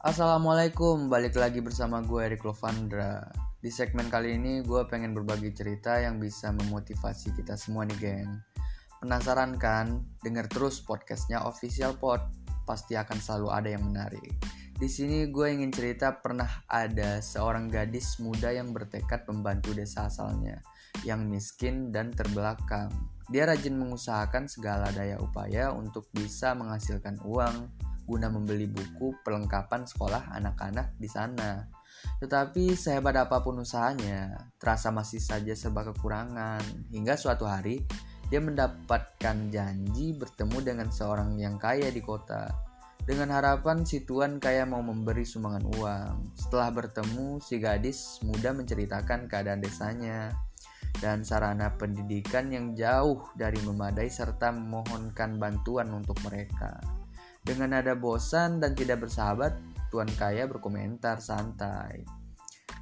Assalamualaikum, balik lagi bersama gue Erik Lovandra. Di segmen kali ini gue pengen berbagi cerita yang bisa memotivasi kita semua nih geng. Penasaran kan? Dengar terus podcastnya Official Pod. Pasti akan selalu ada yang menarik. Di sini gue ingin cerita pernah ada seorang gadis muda yang bertekad membantu desa asalnya yang miskin dan terbelakang. Dia rajin mengusahakan segala daya upaya untuk bisa menghasilkan uang guna membeli buku perlengkapan sekolah anak-anak di sana. Tetapi sehebat apa pun usahanya, terasa masih saja serba kekurangan. Hingga suatu hari, dia mendapatkan janji bertemu dengan seorang yang kaya di kota dengan harapan si tuan kayak mau memberi sumbangan uang. Setelah bertemu, si gadis muda menceritakan keadaan desanya dan sarana pendidikan yang jauh dari memadai serta memohonkan bantuan untuk mereka. Dengan nada bosan dan tidak bersahabat, tuan kaya berkomentar santai.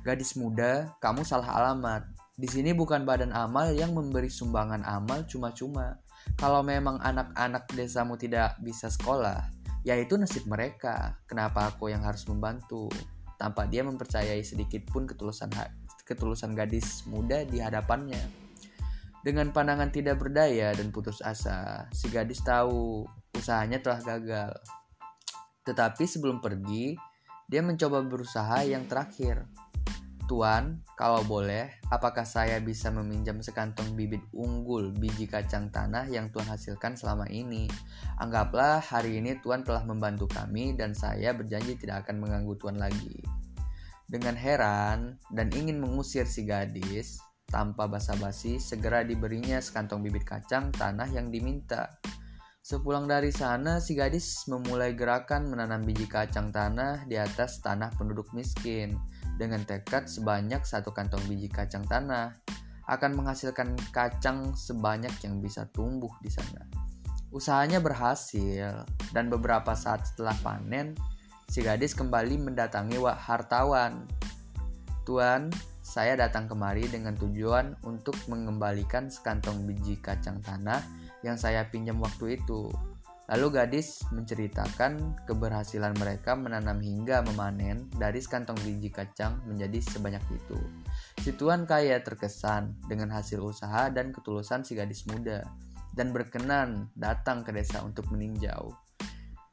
Gadis muda, kamu salah alamat. Di sini bukan badan amal yang memberi sumbangan amal cuma-cuma. Kalau memang anak-anak desamu tidak bisa sekolah, ya itu nasib mereka. Kenapa aku yang harus membantu? Tanpa dia mempercayai sedikit pun ketulusan ketulusan gadis muda di hadapannya. Dengan pandangan tidak berdaya dan putus asa, si gadis tahu usahanya telah gagal. Tetapi sebelum pergi, dia mencoba berusaha yang terakhir, Tuan, kalau boleh, apakah saya bisa meminjam sekantong bibit unggul biji kacang tanah yang Tuan hasilkan selama ini? Anggaplah hari ini Tuan telah membantu kami dan saya berjanji tidak akan mengganggu Tuan lagi. Dengan heran dan ingin mengusir si gadis, tanpa basa-basi segera diberinya sekantong bibit kacang tanah yang diminta. Sepulang dari sana, si gadis memulai gerakan menanam biji kacang tanah di atas tanah penduduk miskin dengan tekad sebanyak satu kantong biji kacang tanah akan menghasilkan kacang sebanyak yang bisa tumbuh di sana. Usahanya berhasil dan beberapa saat setelah panen, si gadis kembali mendatangi hartawan. Tuan, saya datang kemari dengan tujuan untuk mengembalikan sekantong biji kacang tanah yang saya pinjam waktu itu. Lalu gadis menceritakan keberhasilan mereka menanam hingga memanen dari sekantong biji kacang menjadi sebanyak itu. Si tuan kaya terkesan dengan hasil usaha dan ketulusan si gadis muda dan berkenan datang ke desa untuk meninjau.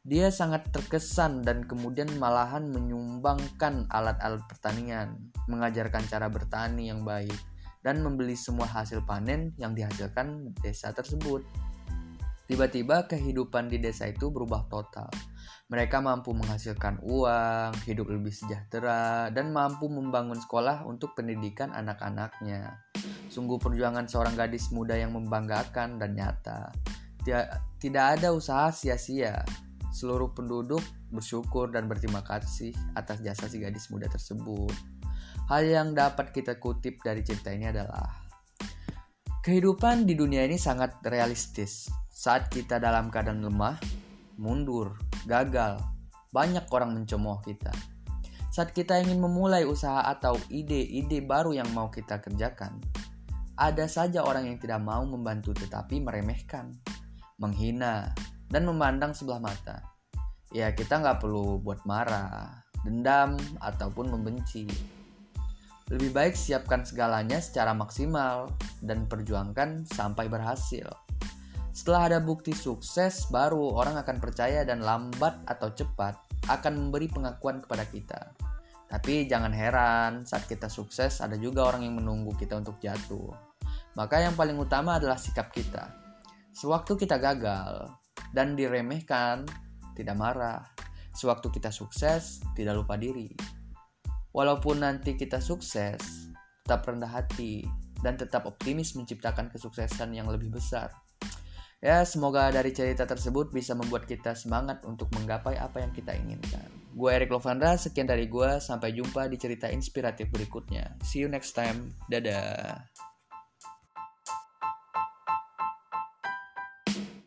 Dia sangat terkesan dan kemudian malahan menyumbangkan alat-alat pertanian, mengajarkan cara bertani yang baik, dan membeli semua hasil panen yang dihasilkan desa tersebut. Tiba-tiba kehidupan di desa itu berubah total. Mereka mampu menghasilkan uang, hidup lebih sejahtera, dan mampu membangun sekolah untuk pendidikan anak-anaknya. Sungguh perjuangan seorang gadis muda yang membanggakan dan nyata. Tidak ada usaha sia-sia. Seluruh penduduk bersyukur dan berterima kasih atas jasa si gadis muda tersebut. Hal yang dapat kita kutip dari cerita ini adalah Kehidupan di dunia ini sangat realistis. Saat kita dalam keadaan lemah, mundur, gagal, banyak orang mencemooh kita. Saat kita ingin memulai usaha atau ide-ide baru yang mau kita kerjakan, ada saja orang yang tidak mau membantu tetapi meremehkan, menghina, dan memandang sebelah mata. Ya kita nggak perlu buat marah, dendam, ataupun membenci lebih baik siapkan segalanya secara maksimal dan perjuangkan sampai berhasil. Setelah ada bukti sukses, baru orang akan percaya dan lambat atau cepat akan memberi pengakuan kepada kita. Tapi jangan heran, saat kita sukses ada juga orang yang menunggu kita untuk jatuh. Maka yang paling utama adalah sikap kita. Sewaktu kita gagal dan diremehkan, tidak marah. Sewaktu kita sukses, tidak lupa diri. Walaupun nanti kita sukses, tetap rendah hati dan tetap optimis menciptakan kesuksesan yang lebih besar. Ya, semoga dari cerita tersebut bisa membuat kita semangat untuk menggapai apa yang kita inginkan. Gue Erik Lovandra, sekian dari gue. Sampai jumpa di cerita inspiratif berikutnya. See you next time. Dadah.